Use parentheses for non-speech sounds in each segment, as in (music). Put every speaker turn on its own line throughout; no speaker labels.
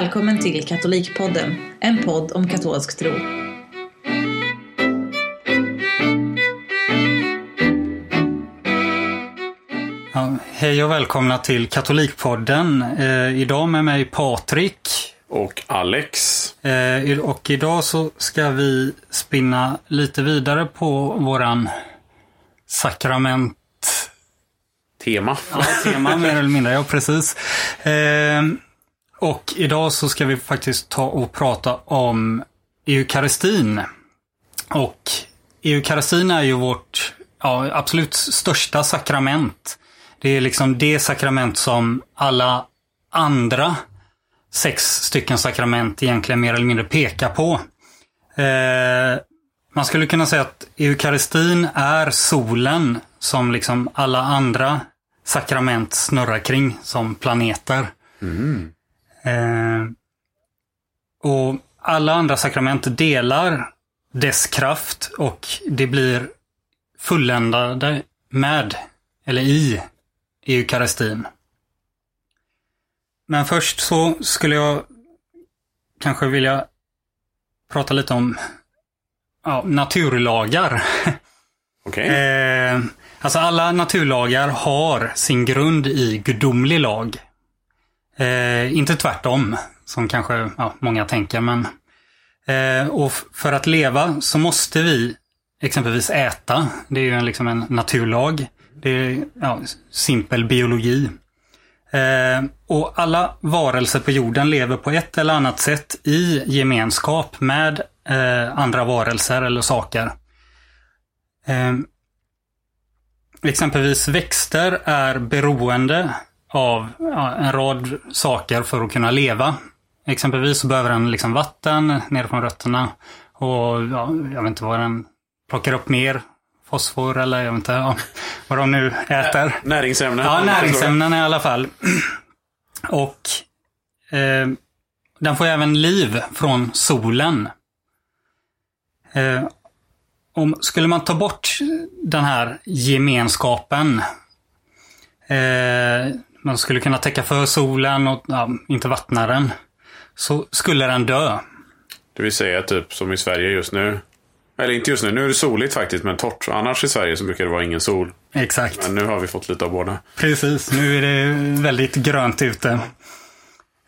Välkommen till Katolikpodden, en podd om katolsk tro.
Ja, hej och välkomna till Katolikpodden. Eh, idag med mig Patrik.
Och Alex.
Eh, och idag så ska vi spinna lite vidare på våran sakrament
Tema.
Ja, tema mer eller mindre, ja precis. Eh, och idag så ska vi faktiskt ta och prata om eukaristin. Och eukaristin är ju vårt ja, absolut största sakrament. Det är liksom det sakrament som alla andra sex stycken sakrament egentligen mer eller mindre pekar på. Eh, man skulle kunna säga att eukaristin är solen som liksom alla andra sakrament snurrar kring som planeter.
Mm.
Eh, och alla andra sakrament delar dess kraft och det blir fulländade med, eller i, eukaristin. Men först så skulle jag kanske vilja prata lite om ja, naturlagar.
Okej.
Eh, alltså alla naturlagar har sin grund i gudomlig lag. Eh, inte tvärtom, som kanske ja, många tänker. Men, eh, och för att leva så måste vi exempelvis äta. Det är ju en, liksom en naturlag. Det är ja, simpel biologi. Eh, och alla varelser på jorden lever på ett eller annat sätt i gemenskap med eh, andra varelser eller saker. Eh, exempelvis växter är beroende av ja, en rad saker för att kunna leva. Exempelvis så behöver den liksom vatten ner från rötterna. Och ja, jag vet inte vad den plockar upp mer. Fosfor eller jag vet inte ja, vad de nu äter.
Näringsämnen.
Ja, näringsämnen i alla fall. Och eh, den får även liv från solen. Eh, om, skulle man ta bort den här gemenskapen. Eh, man skulle kunna täcka för solen och ja, inte vattna den. Så skulle den dö.
Det vill säga typ som i Sverige just nu. Eller inte just nu, nu är det soligt faktiskt men torrt. Annars i Sverige så brukar det vara ingen sol.
Exakt.
Men nu har vi fått lite av båda.
Precis, nu är det väldigt grönt ute.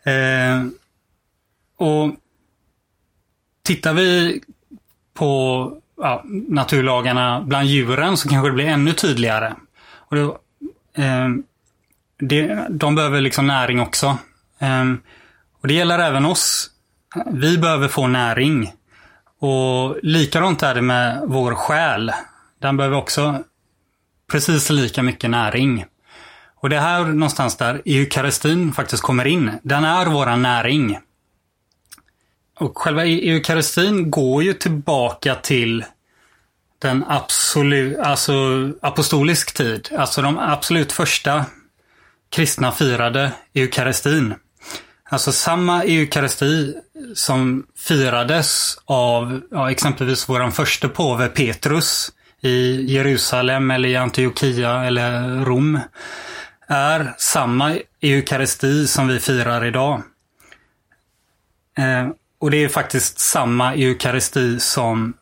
Eh, och tittar vi på ja, naturlagarna bland djuren så kanske det blir ännu tydligare. Och då, eh, det, de behöver liksom näring också. Um, och det gäller även oss. Vi behöver få näring. Och likadant är det med vår själ. Den behöver också precis lika mycket näring. Och det är här någonstans där eukaristin faktiskt kommer in. Den är våran näring. Och själva eukaristin går ju tillbaka till den absolut, alltså apostolisk tid. Alltså de absolut första kristna firade eukaristin. Alltså samma eukaristi som firades av ja, exempelvis våran första påve Petrus i Jerusalem eller i Antiochia eller Rom är samma eukaristi som vi firar idag. Eh, och det är faktiskt samma eukaristi som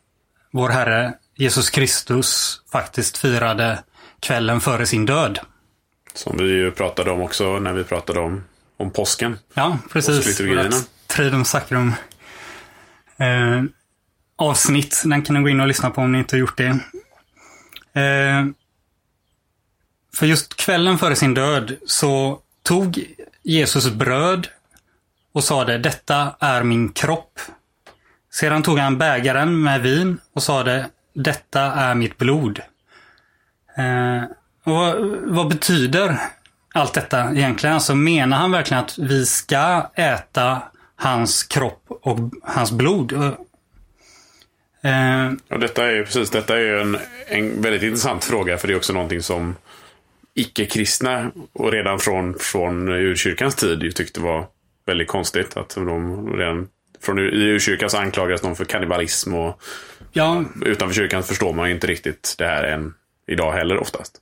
vår Herre Jesus Kristus faktiskt firade kvällen före sin död.
Som vi ju pratade om också när vi pratade om, om påsken.
Ja, precis. Tridum Sacrum. Eh, avsnitt. Den kan ni gå in och lyssna på om ni inte har gjort det. Eh, för just kvällen före sin död så tog Jesus bröd och sade detta är min kropp. Sedan tog han bägaren med vin och sade detta är mitt blod. Eh, och vad, vad betyder allt detta egentligen? Alltså menar han verkligen att vi ska äta hans kropp och hans blod? Eh,
Och detta är ju precis, detta är en, en väldigt intressant fråga för det är också någonting som icke-kristna och redan från, från urkyrkans tid ju tyckte var väldigt konstigt. Att de redan från i urkyrkan så anklagades de för kannibalism och
ja,
utanför kyrkan förstår man ju inte riktigt det här än idag heller oftast.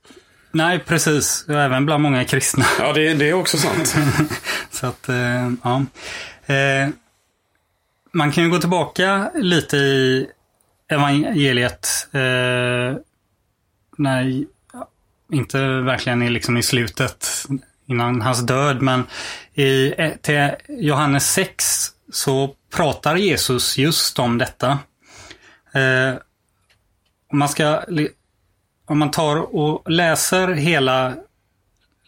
Nej precis. Även bland många kristna.
Ja, det, det är också sant. (laughs)
Så att, eh, ja. Eh, man kan ju gå tillbaka lite i evangeliet. Eh, när, inte verkligen i, liksom i slutet innan hans död, men i till Johannes 6 så pratar Jesus just om detta. Man ska om man tar och läser hela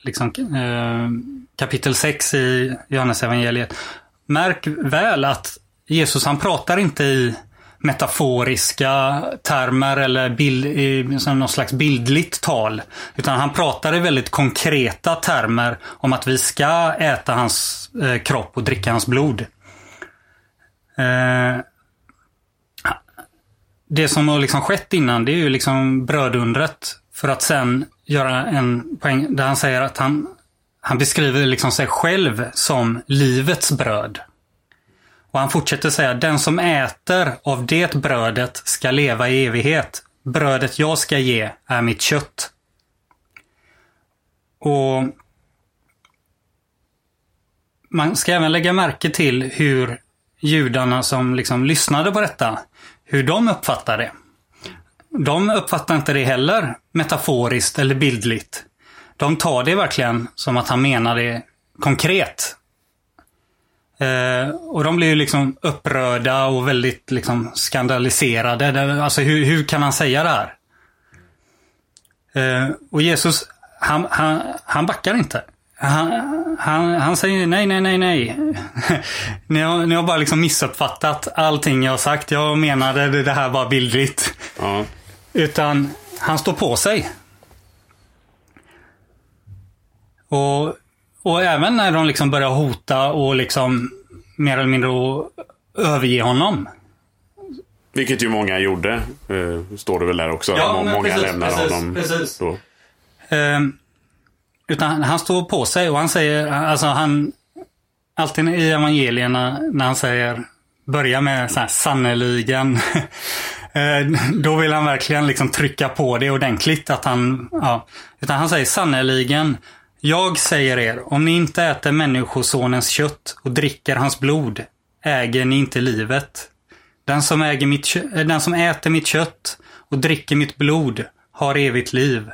liksom, eh, kapitel 6 i Johannes evangeliet. Märk väl att Jesus han pratar inte i metaforiska termer eller bild, i någon slags bildligt tal. Utan han pratar i väldigt konkreta termer om att vi ska äta hans eh, kropp och dricka hans blod. Eh, det som har liksom skett innan det är ju liksom brödundret. För att sen göra en poäng där han säger att han, han beskriver liksom sig själv som livets bröd. Och han fortsätter säga, den som äter av det brödet ska leva i evighet. Brödet jag ska ge är mitt kött. Och man ska även lägga märke till hur judarna som liksom lyssnade på detta, hur de uppfattar det. De uppfattar inte det heller metaforiskt eller bildligt. De tar det verkligen som att han menar det konkret. Eh, och de blir ju liksom upprörda och väldigt liksom skandaliserade. Alltså hur, hur kan han säga det här? Eh, och Jesus, han, han, han backar inte. Han, han, han säger nej, nej, nej, nej. (laughs) ni, har, ni har bara liksom missuppfattat allting jag har sagt. Jag menade det här bara bildligt. Ja. Utan han står på sig. Och, och även när de liksom börjar hota och liksom mer eller mindre överge honom.
Vilket ju många gjorde. Eh, står det väl där också. Ja, många precis, lämnar precis, honom. Precis. Då.
Eh, utan han står på sig och han säger, alltså han, alltid i evangelierna när han säger, börja med så här sannerligen. (laughs) Eh, då vill han verkligen liksom trycka på det ordentligt. Att han, ja. Utan han säger sannerligen, jag säger er, om ni inte äter människosonens kött och dricker hans blod, äger ni inte livet. Den som, äger mitt, eh, den som äter mitt kött och dricker mitt blod har evigt liv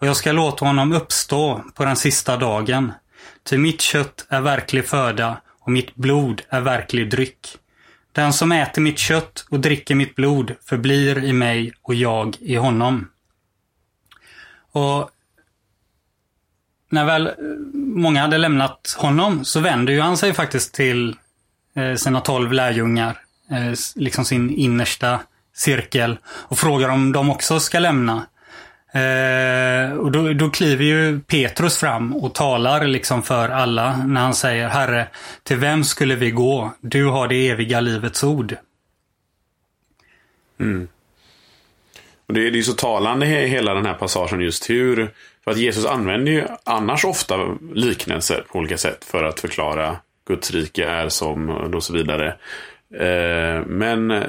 och jag ska låta honom uppstå på den sista dagen. Ty mitt kött är verklig föda och mitt blod är verklig dryck. Den som äter mitt kött och dricker mitt blod förblir i mig och jag i honom. Och när väl eh, många hade lämnat honom så vänder ju han sig faktiskt till eh, sina tolv lärjungar, eh, liksom sin innersta cirkel och frågar om de också ska lämna. Eh, och då, då kliver ju Petrus fram och talar liksom för alla när han säger Herre, till vem skulle vi gå? Du har det eviga livets ord.
Mm. Och det, det är så talande hela den här passagen just hur, för att Jesus använder ju annars ofta liknelser på olika sätt för att förklara Guds rike är som och så vidare. Eh, men eh,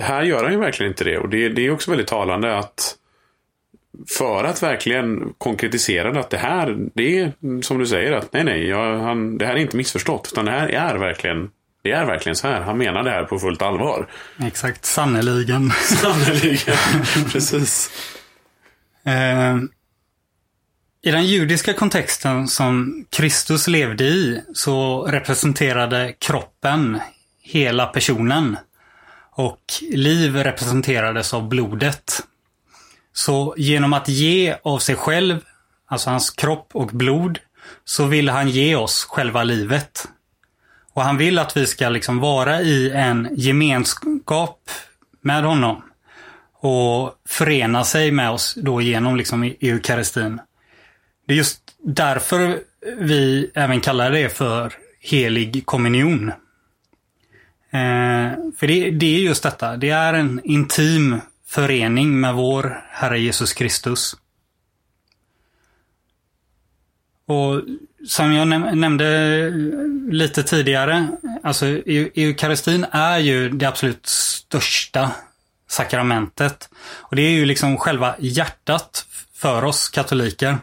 här gör han ju verkligen inte det och det, det är också väldigt talande att för att verkligen konkretisera att det här, det är som du säger att nej, nej, jag, han, det här är inte missförstått. Utan det här är verkligen, det är verkligen så här. Han menar det här på fullt allvar.
Exakt, sannoliken. (laughs)
Sannoliken, (laughs) precis.
Eh, I den judiska kontexten som Kristus levde i så representerade kroppen hela personen. Och liv representerades av blodet. Så genom att ge av sig själv, alltså hans kropp och blod, så vill han ge oss själva livet. Och han vill att vi ska liksom vara i en gemenskap med honom. Och förena sig med oss då genom liksom e- eukaristin. Det är just därför vi även kallar det för helig kommunion. Eh, för det, det, är just detta, det är en intim förening med vår Herre Jesus Kristus. Och som jag nämnde lite tidigare, alltså eukaristin är ju det absolut största sakramentet. Och det är ju liksom själva hjärtat för oss katoliker.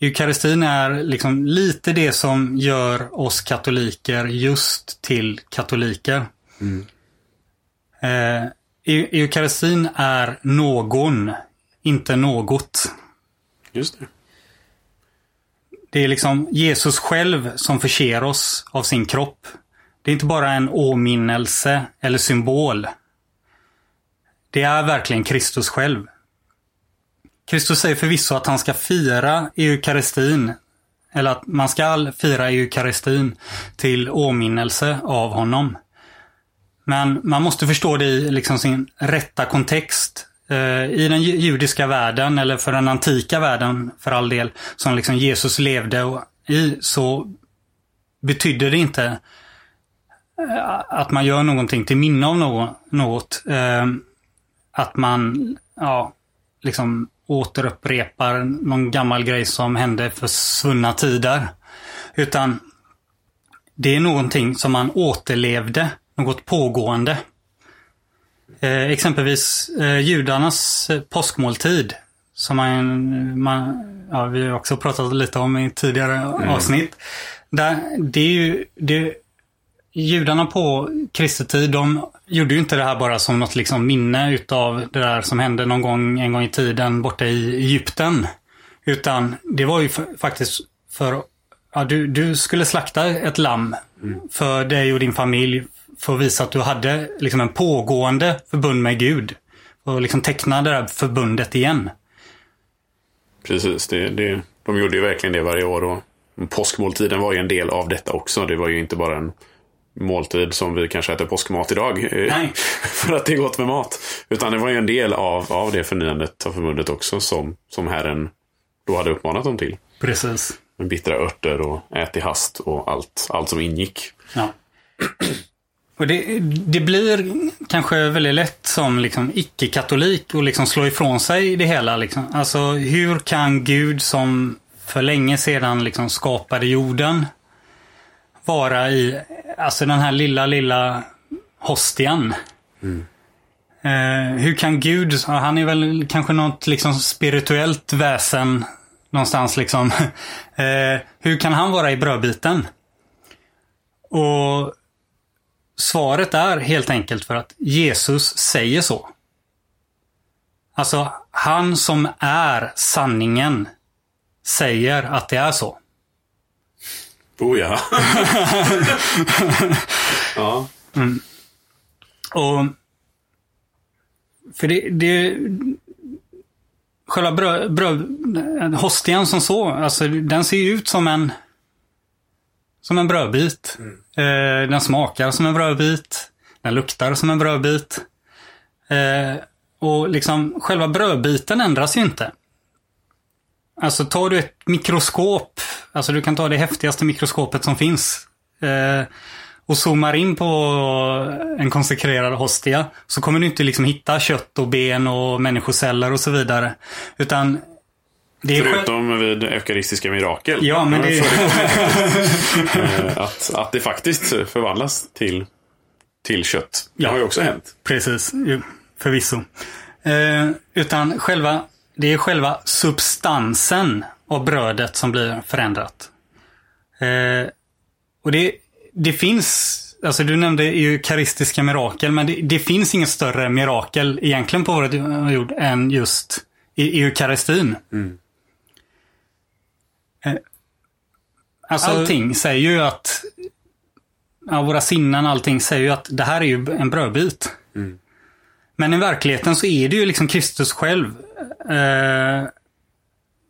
Eukaristin är liksom lite det som gör oss katoliker just till katoliker. Eh, Eu- Eukaristin är någon, inte något.
Just det.
Det är liksom Jesus själv som förser oss av sin kropp. Det är inte bara en åminnelse eller symbol. Det är verkligen Kristus själv. Kristus säger förvisso att han ska fira eukaristin, eller att man ska fira eukaristin till åminnelse av honom. Men man måste förstå det i liksom sin rätta kontext. Eh, I den judiska världen, eller för den antika världen för all del, som liksom Jesus levde i, så betydde det inte eh, att man gör någonting till minne av något. Eh, att man, ja, liksom återupprepar någon gammal grej som hände för svunna tider. Utan det är någonting som man återlevde, något pågående. Eh, exempelvis eh, judarnas eh, påskmåltid. Som man, man, ja, vi har också pratat lite om i tidigare avsnitt. Där, det är ju, det, judarna på Kristi tid, de gjorde ju inte det här bara som något liksom minne utav det där som hände någon gång, en gång i tiden borta i Egypten. Utan det var ju för, faktiskt för, ja, du, du skulle slakta ett lamm för dig och din familj för att visa att du hade liksom en pågående förbund med Gud. Och liksom teckna det där förbundet igen.
Precis, det, det, de gjorde ju verkligen det varje år. Och påskmåltiden var ju en del av detta också. Det var ju inte bara en måltid som vi kanske äter påskmat idag. eh. (laughs) För att det är gott med mat. Utan det var ju en del av, av det förnyandet av förbundet också som, som Herren då hade uppmanat dem till.
Precis.
Med bittra örter och ät i hast och allt, allt som ingick.
Ja. Och det, det blir kanske väldigt lätt som liksom icke-katolik att liksom slå ifrån sig det hela. Liksom. Alltså hur kan Gud som för länge sedan liksom skapade jorden vara i alltså den här lilla, lilla hostian? Eh, hur kan Gud, han är väl kanske något liksom spirituellt väsen någonstans liksom. (laughs) Eh, hur kan han vara i brödbiten? Och svaret är helt enkelt för att Jesus säger så. Alltså, han som är sanningen säger att det är så.
Oh ja. (laughs) ja.
Och För det, det Själva bröd, bröd, hostian som så, alltså den ser ju ut som en som en brödbit. Eh, den smakar som en brödbit. Den luktar som en brödbit. Eh, och liksom själva brödbiten ändras ju inte. Alltså tar du ett mikroskop, alltså du kan ta det häftigaste mikroskopet som finns. Eh, och zoomar in på en konsekrerad hostia så kommer du inte liksom hitta kött och ben och människoceller och så vidare. Utan
Förutom vid eukaristiska mirakel.
Ja, men det (laughs)
Eh, att, att det faktiskt förvandlas till, till kött. Det
Ja.
har ju också hänt.
Precis, förvisso. Eh, utan själva, det är själva substansen av brödet som blir förändrat. Eh, och det, det finns, alltså du nämnde eukaristiska mirakel, men det, det finns inget större mirakel egentligen på vår jord än just i eukaristin. Eh, alltså, allting säger ju att ja, våra sinnen, allting säger ju att det här är ju en brödbit. Men i verkligheten så är det ju liksom Kristus själv. Eh,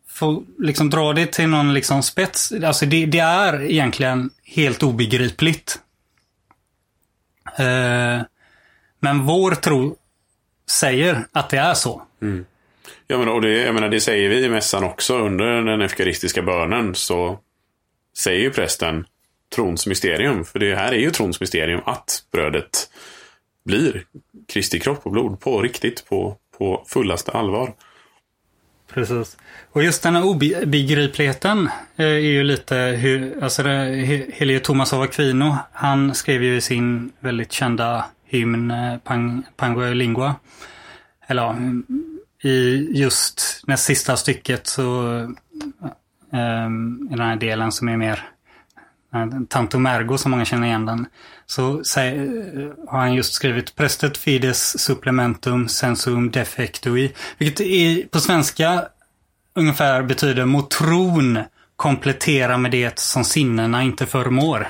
får liksom dra det till någon liksom spets. Alltså det, det är egentligen helt obegripligt. Eh, men vår tro säger att det är så.
Ja, men, och det, jag menar, det säger vi i mässan också under den eukaristiska bönen. Så säger ju prästen trons mysterium. För det här är ju trons mysterium att brödet blir Kristi kropp och blod på riktigt, på, på fullaste allvar.
Precis. Och just den här obegripligheten eh, är ju lite hur, alltså det, He- helige Thomas av Aquino, han skrev ju i sin väldigt kända hymn eh, Pang, Pango Lingua. Eller ja, i just näst sista stycket så i den här delen som är mer Tanto Tantomergo som många känner igen den. Så eh, har han just skrivit Prestet fides supplementum sensum defectui. Vilket är, på svenska ungefär betyder mot tron komplettera med det som sinnena inte förmår.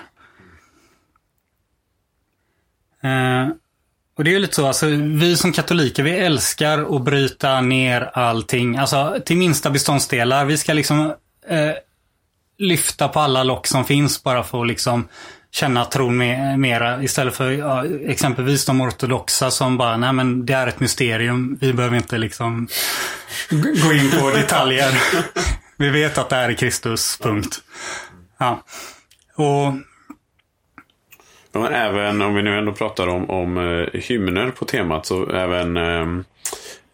Eh, och det är ju lite så, alltså vi som katoliker, vi älskar att bryta ner allting, alltså till minsta beståndsdelar. Vi ska liksom eh, lyfta på alla lock som finns bara för att liksom känna tron mera istället för ja, exempelvis de ortodoxa som bara, nej men det är ett mysterium, vi behöver inte liksom gå in på detaljer. Vi vet att det är Kristus, punkt. Ja. Och
men även om vi nu ändå pratar om, om eh, hymner på temat så även ehm,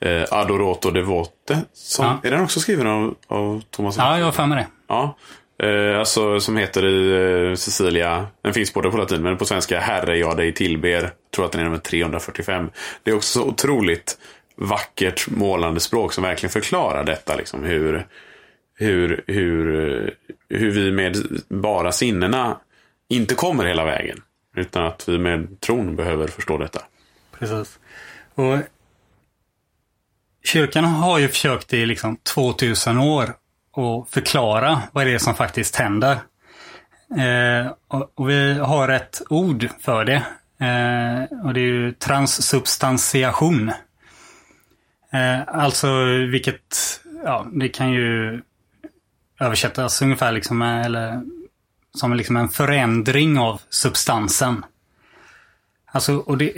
uh, Adorato Devote. Som,
Ja.
Är den också skriven av, av Thomas?
ja, jag har för mig det.
Ja. Eh, alltså som heter i eh, Cecilia, den finns både på latin men på svenska Herre jag dig tillber. Jag tror att den är nummer 345. Det är också så otroligt vackert målande språk som verkligen förklarar detta. Liksom, hur, hur, hur, eh, hur vi med bara sinnena inte kommer hela vägen. Utan att vi med tron behöver förstå detta.
Precis. Och Kyrkan har ju försökt i liksom 2000 år att förklara vad det är som faktiskt händer. Eh, och, och vi har ett ord för det. Eh, och det är ju transsubstantiation. Eh, alltså vilket, ja, det kan ju översättas ungefär liksom, eh, eller som liksom en förändring av substansen. Alltså, och det,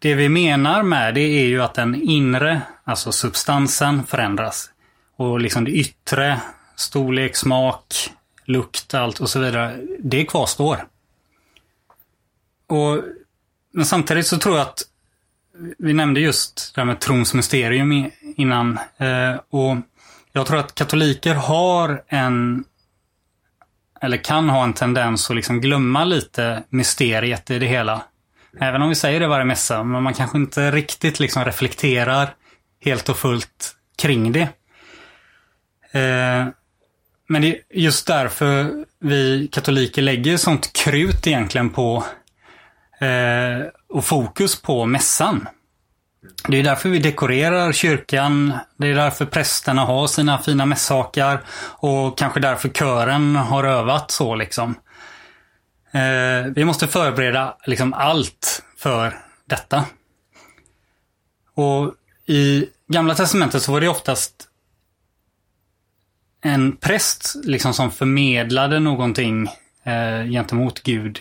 det, vi menar med det är ju att den inre, alltså substansen, förändras. Och liksom det yttre, storlek, smak, lukt, allt och så vidare, det kvarstår. Och, men samtidigt så tror jag att vi nämnde just det här med trons mysterium innan. Eh, och jag tror att katoliker har en eller kan ha en tendens att liksom glömma lite mysteriet i det hela. Även om vi säger det varje mässa, men man kanske inte riktigt liksom reflekterar helt och fullt kring det. Eh, men det är just därför vi katoliker lägger sånt krut egentligen på eh, och fokus på mässan. Det är därför vi dekorerar kyrkan. Det är därför prästerna har sina fina mässhakar. Och kanske därför kören har övat så liksom. Eh, vi måste förbereda liksom allt för detta. Och i Gamla Testamentet så var det oftast en präst liksom som förmedlade någonting eh, gentemot Gud.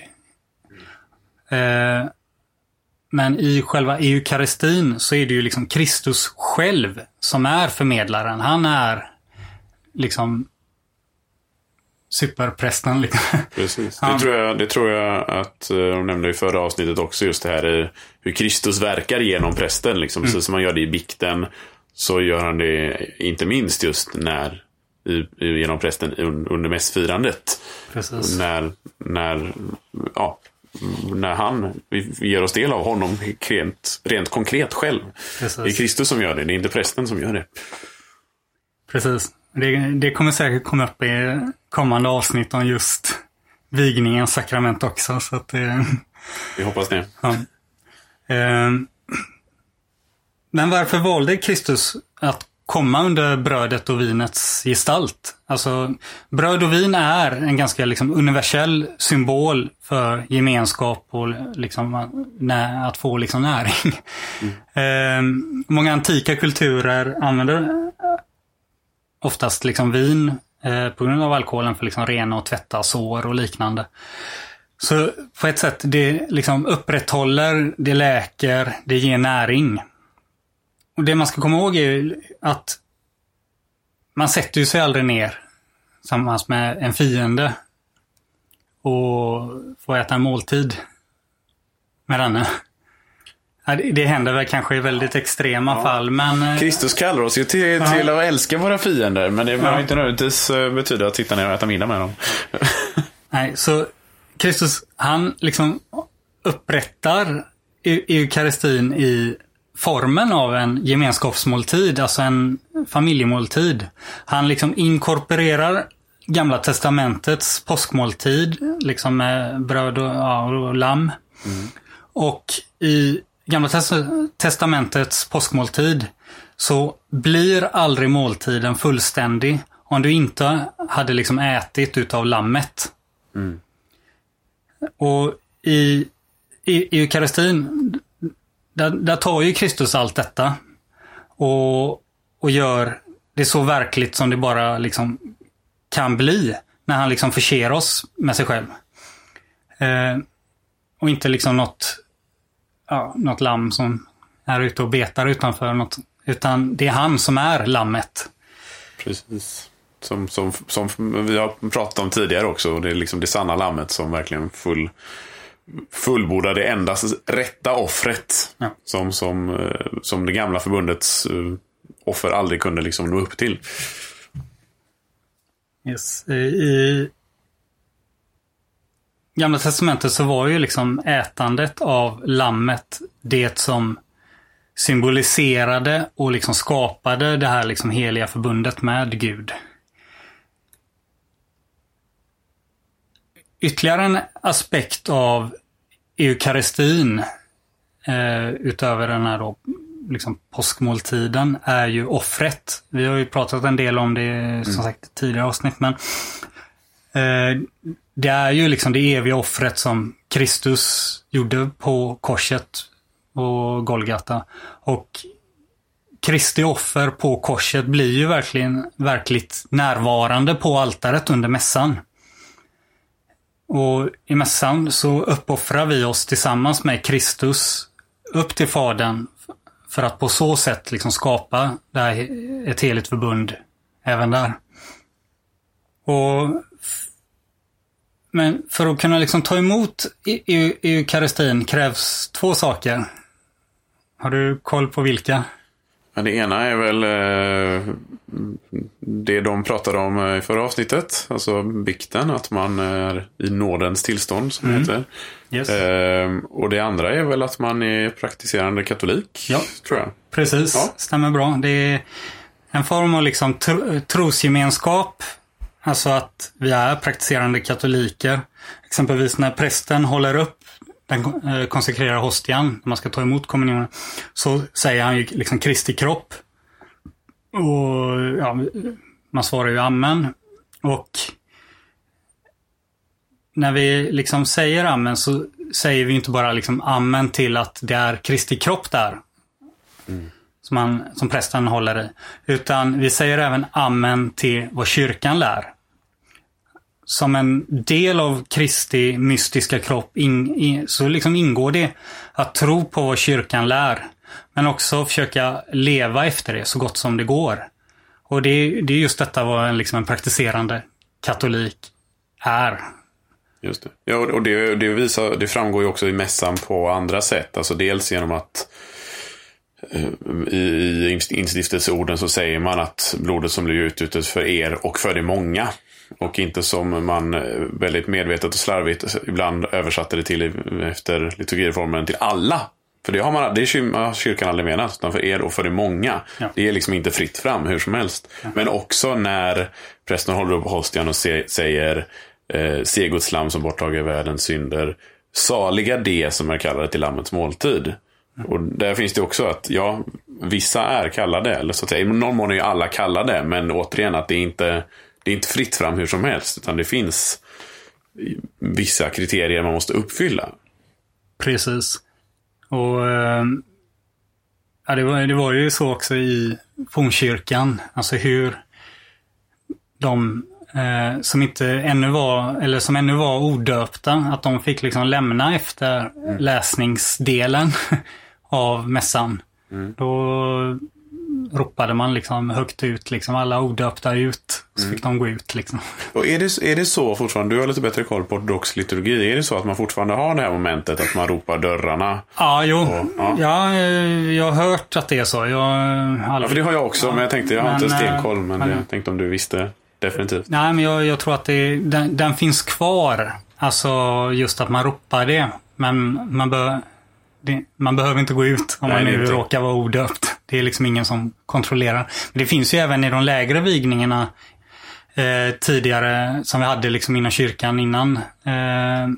Eh, men i själva eukaristin så är det ju liksom Kristus själv som är förmedlaren. Han är liksom superprästen. Liksom.
Precis. Det, tror jag, det tror jag att eh, de nämnde i förra avsnittet också. Just det här hur Kristus verkar genom prästen. Liksom. Precis som han gör det i bikten. Så gör han det inte minst just när i, genom prästen un, under mässfirandet.
Precis.
När, när, ja, när han vi ger oss del av honom rent, rent konkret själv.
Precis.
Det är Kristus som gör det, det är inte prästen som gör det.
Precis. Det, det kommer säkert komma upp i kommande avsnitt om just vigningens sakrament också. Så att det,
Vi hoppas det.
ja. Ehm. Men varför valde Kristus att komma under brödet och vinets gestalt? Alltså, bröd och vin är en ganska liksom, universell symbol för gemenskap och liksom, nä, att få liksom, näring. Ehm, många antika kulturer använder oftast liksom vin eh, Eh, på grund av alkoholen för liksom rena och tvätta sår och liknande. Så på ett sätt, det liksom upprätthåller, det läker, det ger näring. Och det man ska komma ihåg är att man sätter ju sig aldrig ner tillsammans med en fiende och får äta en måltid med denne. Ja, det- händer väl kanske i väldigt extrema fall, men... eh,
Kristus kallar oss ju till, till att älska våra fiender. Men det behöver inte nödvändigtvis eh, betyda att sitta ner och äta middag med dem. (laughs)
Nej, så Kristus, han liksom upprättar eu- eukaristin i formen av en gemenskapsmåltid, alltså en familjemåltid. Han liksom inkorporerar Gamla Testamentets påskmåltid, liksom med bröd och, ja, och lamm. Och i Gamla Tes- Testamentets påskmåltid så blir aldrig måltiden fullständig om du inte hade liksom ätit utav lammet. Och i, i, i eukaristin, där, där tar ju Kristus allt detta och, och gör det så verkligt som det bara liksom kan bli när han liksom förser oss med sig själv. Eh, och inte liksom något, ja, något lamm som är ute och betar utanför något. Utan det är han som är lammet.
Precis. Som, som, som vi har pratat om tidigare också. Det är liksom det sanna lammet som verkligen full, fullbordar det enda rätta offret.
Ja.
Som, som, eh, som det gamla förbundets eh, offer aldrig kunde liksom nå upp till.
Yes. I Gamla Testamentet så var ju liksom ätandet av lammet det som symboliserade och liksom skapade det här liksom heliga förbundet med Gud. Ytterligare en aspekt av eukaristin eh, utöver den här då, liksom påskmåltiden är ju offret. Vi har ju pratat en del om det som sagt i tidigare avsnitt men eh, det är ju liksom det eviga offret som Kristus gjorde på korset och Golgata. Och Kristi offer på korset blir ju verkligen verkligt närvarande på altaret under mässan. Och i mässan så uppoffrar vi oss tillsammans med Kristus upp till Fadern för att på så sätt liksom skapa det här, ett heligt förbund även där. Och men för att kunna liksom ta emot eukaristin krävs två saker. Har du koll på vilka?
Ja, det ena är väl eh, det de pratade om eh, i förra avsnittet. Alltså bikten, att man är i nådens tillstånd som det heter.
Yes.
Eh, och det andra är väl att man är praktiserande katolik.
Ja.
Tror jag.
Precis,
Ja.
stämmer bra. Det är en form av liksom tro, trosgemenskap. Alltså att vi är praktiserande katoliker. Exempelvis när prästen håller upp den eh, konsekrerade konsekrerar hostian, när man ska ta emot kommunionen, så säger han ju liksom Kristi kropp. Och ja, man svarar ju amen. Och när vi liksom säger amen så säger vi inte bara liksom amen till att det är Kristi kropp där. Som, man, som prästen håller i. Utan vi säger även amen till vad kyrkan lär. Som en del av Kristi mystiska kropp in, in, så liksom ingår det att tro på vad kyrkan lär. Men också försöka leva efter det så gott som det går. Och det, det är just detta vad en, liksom en praktiserande katolik är.
Just det. Ja, och det, det, visar, det framgår ju också i mässan på andra sätt. Alltså dels genom att eh, i, i instiftelseorden så säger man att blodet som blir utgjutet för er och för de många. Och inte som man eh, väldigt medvetet och slarvigt ibland översatte det till efter liturgireformen till alla. För det har, man, det har kyrkan aldrig menat, utan för er och för de många.
Ja.
Det är liksom inte fritt fram hur som helst. Men också när prästen håller upp hostian och säger eh, Se Guds lam som borttager världens synder. Saliga det som är kallade till Lammets måltid. Och där finns det också att, ja, vissa är kallade, eller så att säga, i någon mån är ju alla kallade, men återigen att det är inte det är inte fritt fram hur som helst, utan det finns vissa kriterier man måste uppfylla.
Precis. Och eh, ja, det, var, det var ju så också i fornkyrkan. Alltså hur de eh, som inte ännu var, eller som ännu var odöpta, att de fick liksom lämna efter läsningsdelen (laughs) av mässan. Då ropade man liksom högt ut, liksom alla odöpta ut. Så fick de gå ut liksom. (laughs)
Och är det, är det så fortfarande, du har lite bättre koll på ortodox liturgi, är det så att man fortfarande har det här momentet att man ropar dörrarna?
Ja, jo.
ja.
Ja, eh, jag har hört att det är så. Jag aldrig...
Ja, för det har jag också, men jag tänkte, jag har
Men,
inte
eh,
stenkoll, men
men-
jag tänkte om du visste definitivt.
Nej, men jag, jag tror att det, den, den finns kvar. Alltså just att man ropar det. Men man, bör, det, man behöver inte gå ut om
Nej,
man nu
inte.
råkar vara odöpt. Det är liksom ingen som kontrollerar. Men det finns ju även i de lägre vigningarna eh, tidigare som vi hade liksom inom kyrkan innan eh, eh,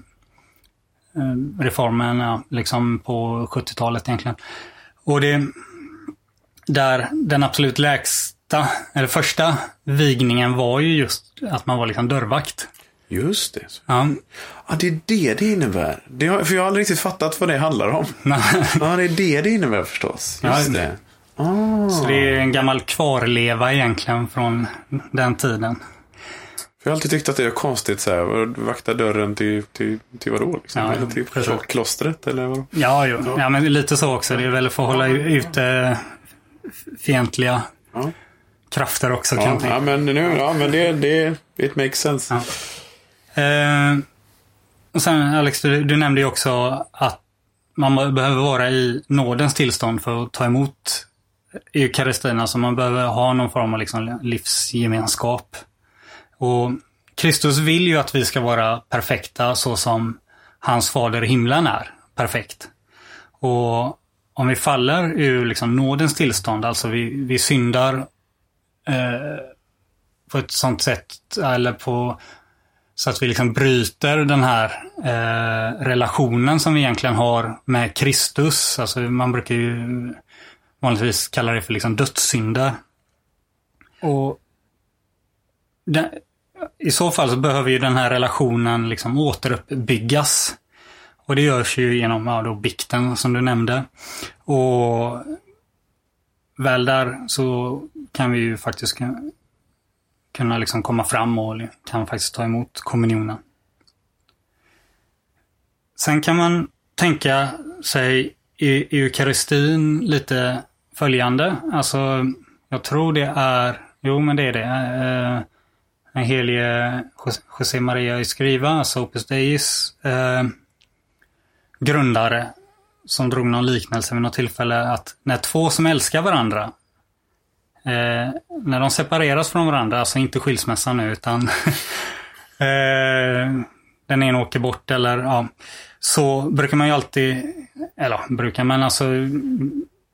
reformen, ja, liksom på 70-talet egentligen. Och det, där den absolut lägsta, eller första vigningen var ju just att man var liksom dörrvakt.
Just det.
Ja,
Ja, det är det det innebär. Det för jag har aldrig riktigt fattat vad det handlar om. Ja, det är det det innebär förstås. Just
Ja.
det. Ah.
Så det är en gammal kvarleva egentligen från den tiden.
Jag har alltid tyckt att det är konstigt så här. Vakta dörren till, till, till vadå? Liksom?
Ja,
eller till
precis.
klostret eller vadå?
Ja, jo. ja, men lite så också. Det är väl för att hålla ute fientliga
Ja.
krafter också
Ja, ja, men, nu, ja, men det, det it makes sense.
Ja. Eh, och sen Alex, du, du nämnde ju också att man behöver vara i nådens tillstånd för att ta emot eukaristin. Alltså man behöver ha någon form av liksom livsgemenskap. Och Kristus vill ju att vi ska vara perfekta så som hans fader i himlen är perfekt. Och om vi faller ur liksom nådens tillstånd, alltså vi, vi syndar eh, på ett sånt sätt, eller på så att vi liksom bryter den här eh, relationen som vi egentligen har med Kristus. Alltså man brukar ju vanligtvis kallar det för liksom dödssynder. Och den, i så fall så behöver ju den här relationen liksom återuppbyggas. Och det görs ju genom ja, då bikten som du nämnde. Och väl där så kan vi ju faktiskt kunna liksom komma fram och kan faktiskt ta emot kommunionen. Sen kan man tänka sig i eukaristin lite följande. Alltså, jag tror det är, jo men det är det. Eh, den helige José Maria Escriva, alltså Opus Deis eh, grundare, som drog någon liknelse vid något tillfälle att när två som älskar varandra eh, när de separeras från varandra, alltså inte skilsmässan nu utan (laughs) eh, den ena åker bort eller ja, så brukar man ju alltid, eller ja, brukar man alltså,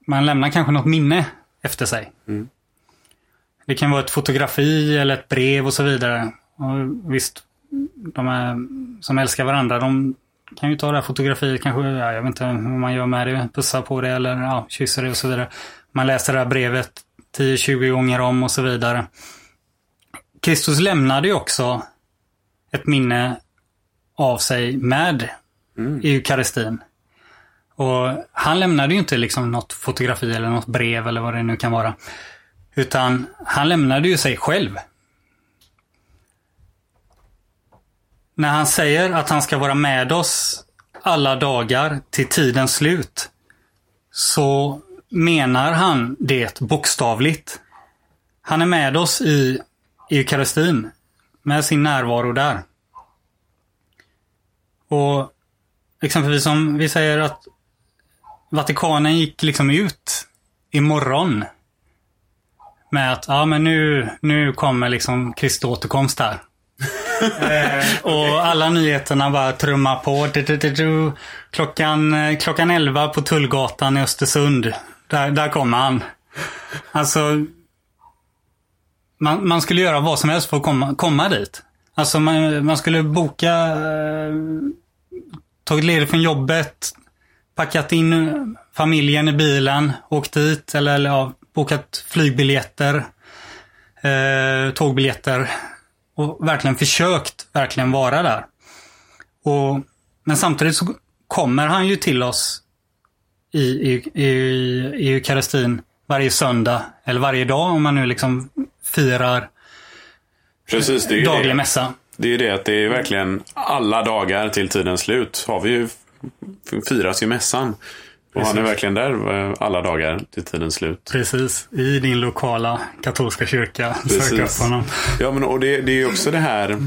man lämnar kanske något minne efter sig.
Mm.
Det kan vara ett fotografi eller ett brev och så vidare. Och visst, de är, som älskar varandra, de kan ju ta det här fotografiet kanske, ja, jag vet inte hur man gör med det, pussa på det eller ja, kysser det och så vidare. Man läser det här brevet 10-20 gånger om och så vidare. Kristus lämnade ju också ett minne av sig med
Mm.
eukaristin. Och han lämnade ju inte liksom något fotografi eller något brev eller vad det nu kan vara. Utan han lämnade ju sig själv. När han säger att han ska vara med oss alla dagar till tidens slut så menar han det bokstavligt. Han är med oss i eukaristin med sin närvaro där. Och exempelvis om vi säger att Vatikanen gick liksom ut imorgon med att ja men nu, nu kommer liksom Kristi återkomst här. (laughs) eh, och alla nyheterna bara trummar på. Du, du, du, du. Klockan, eh, klockan 11 på Tullgatan i Östersund. Där, där kommer han. Alltså, man, man skulle göra vad som helst för att komma, komma dit. Alltså man, man skulle boka, eh, tagit ledigt från jobbet, packat in familjen i bilen, åkt dit eller, eller ja, bokat flygbiljetter, eh, tågbiljetter och verkligen försökt verkligen vara där. Och, men samtidigt så kommer han ju till oss i, i, i, i eukaristin varje söndag eller varje dag om man nu liksom firar
Precis, det är
daglig
det.
mässa.
Det är ju det att det är verkligen alla dagar till tidens slut har vi ju firas ju mässan. Och han är verkligen där eh, alla dagar till tidens slut.
Precis, i din lokala katolska kyrka. (laughs) Sök upp
Precis.
honom.
Ja, men och det, det är ju också det här.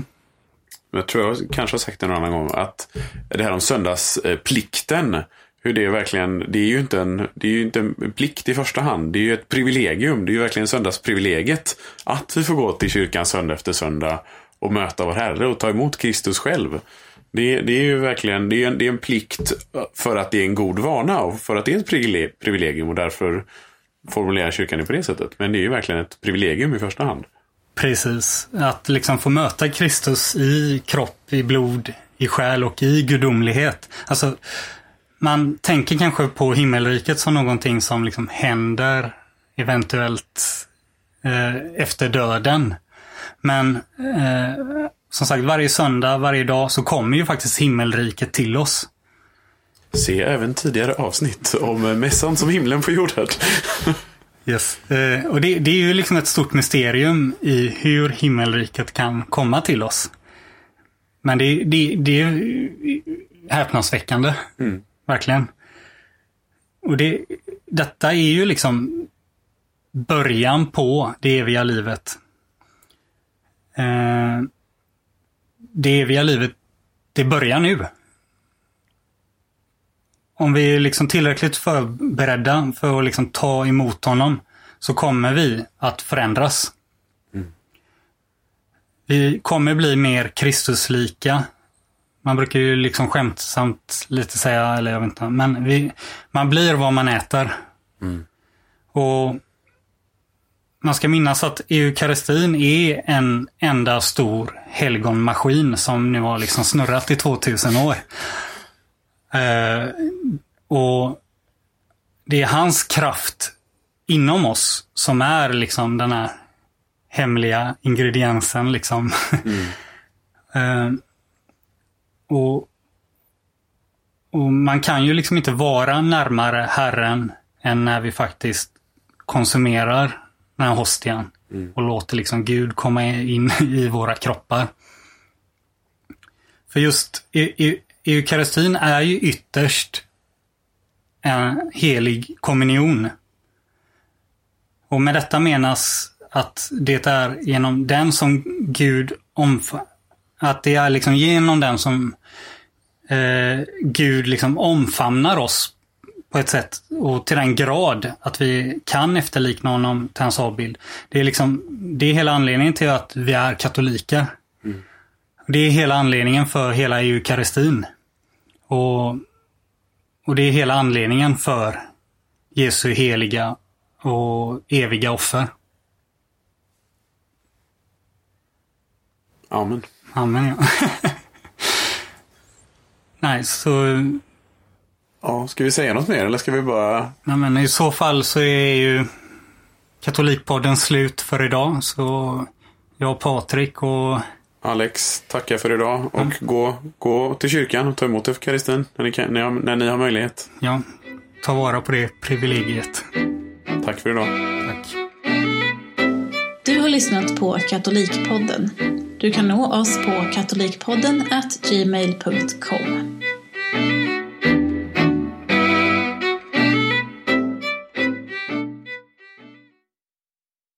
Jag tror jag kanske har sagt det någon annan gång. Att det här om söndagsplikten. Hur det är verkligen, det är ju inte en, det är ju inte en plikt i första hand. Det är ju ett privilegium. Det är ju verkligen söndagsprivilegiet. Att vi får gå till kyrkan söndag efter söndag och möta vår Herre och ta emot Kristus själv. Det, det är ju verkligen det är, en, det är en plikt för att det är en god vana och för att det är ett privilegium och därför formulerar kyrkan det på det sättet. Men det är ju verkligen ett privilegium i första hand.
Precis. Att liksom få möta Kristus i kropp, i blod, i själ och i gudomlighet. Alltså, man tänker kanske på himmelriket som någonting som liksom händer eventuellt eh, efter döden. Men eh, som sagt, varje söndag, varje dag så kommer ju faktiskt himmelriket till oss.
Se även tidigare avsnitt om mässan som himlen på jorden.
Yes. Eh, och det, det, är ju liksom ett stort mysterium i hur himmelriket kan komma till oss. Men det, det, det är häpnadsväckande. Mm. Verkligen. Och det, detta är ju liksom början på det eviga livet. Eh, det eviga livet, det börjar nu. Om vi är liksom tillräckligt förberedda för att liksom ta emot honom så kommer vi att förändras. Mm. Vi kommer bli mer Kristuslika. Man brukar ju liksom skämtsamt lite säga, eller jag vet inte, men vi, man blir vad man äter. Mm. Och man ska minnas att eukaristin är en enda stor helgonmaskin som nu har liksom snurrat i 2000 år. Eh, och det är hans kraft inom oss som är liksom den här hemliga ingrediensen liksom. Mm. (laughs) eh, och, och man kan ju liksom inte vara närmare Herren än när vi faktiskt konsumerar den här hostian. Mm. Och låter liksom Gud komma in (laughs) i våra kroppar. För just eukaristin är ju ytterst en helig kommunion. Och med detta menas att det är genom den som Gud omfamnar att det är liksom genom den som eh, Gud liksom omfamnar oss på ett sätt och till den grad att vi kan efterlikna honom till hans avbild. Det är liksom, det är hela anledningen till att vi är katoliker. Mm. Det är hela anledningen för hela eukaristin. Och, och det är hela anledningen för Jesu heliga och eviga offer.
Amen.
Amen, ja. (laughs) Nej, så
Ja, ska vi säga något mer eller ska vi bara...
Nej, men I så fall så är ju Katolikpodden slut för idag. Så jag, Patrik och
Alex tackar för idag och mm. gå, gå till kyrkan och ta emot eukaristin när ni, kan, när, när ni har möjlighet.
Ja, ta vara på det privilegiet.
Tack för idag.
Tack.
Du har lyssnat på Katolikpodden. Du kan nå oss på katolikpodden gmail.com.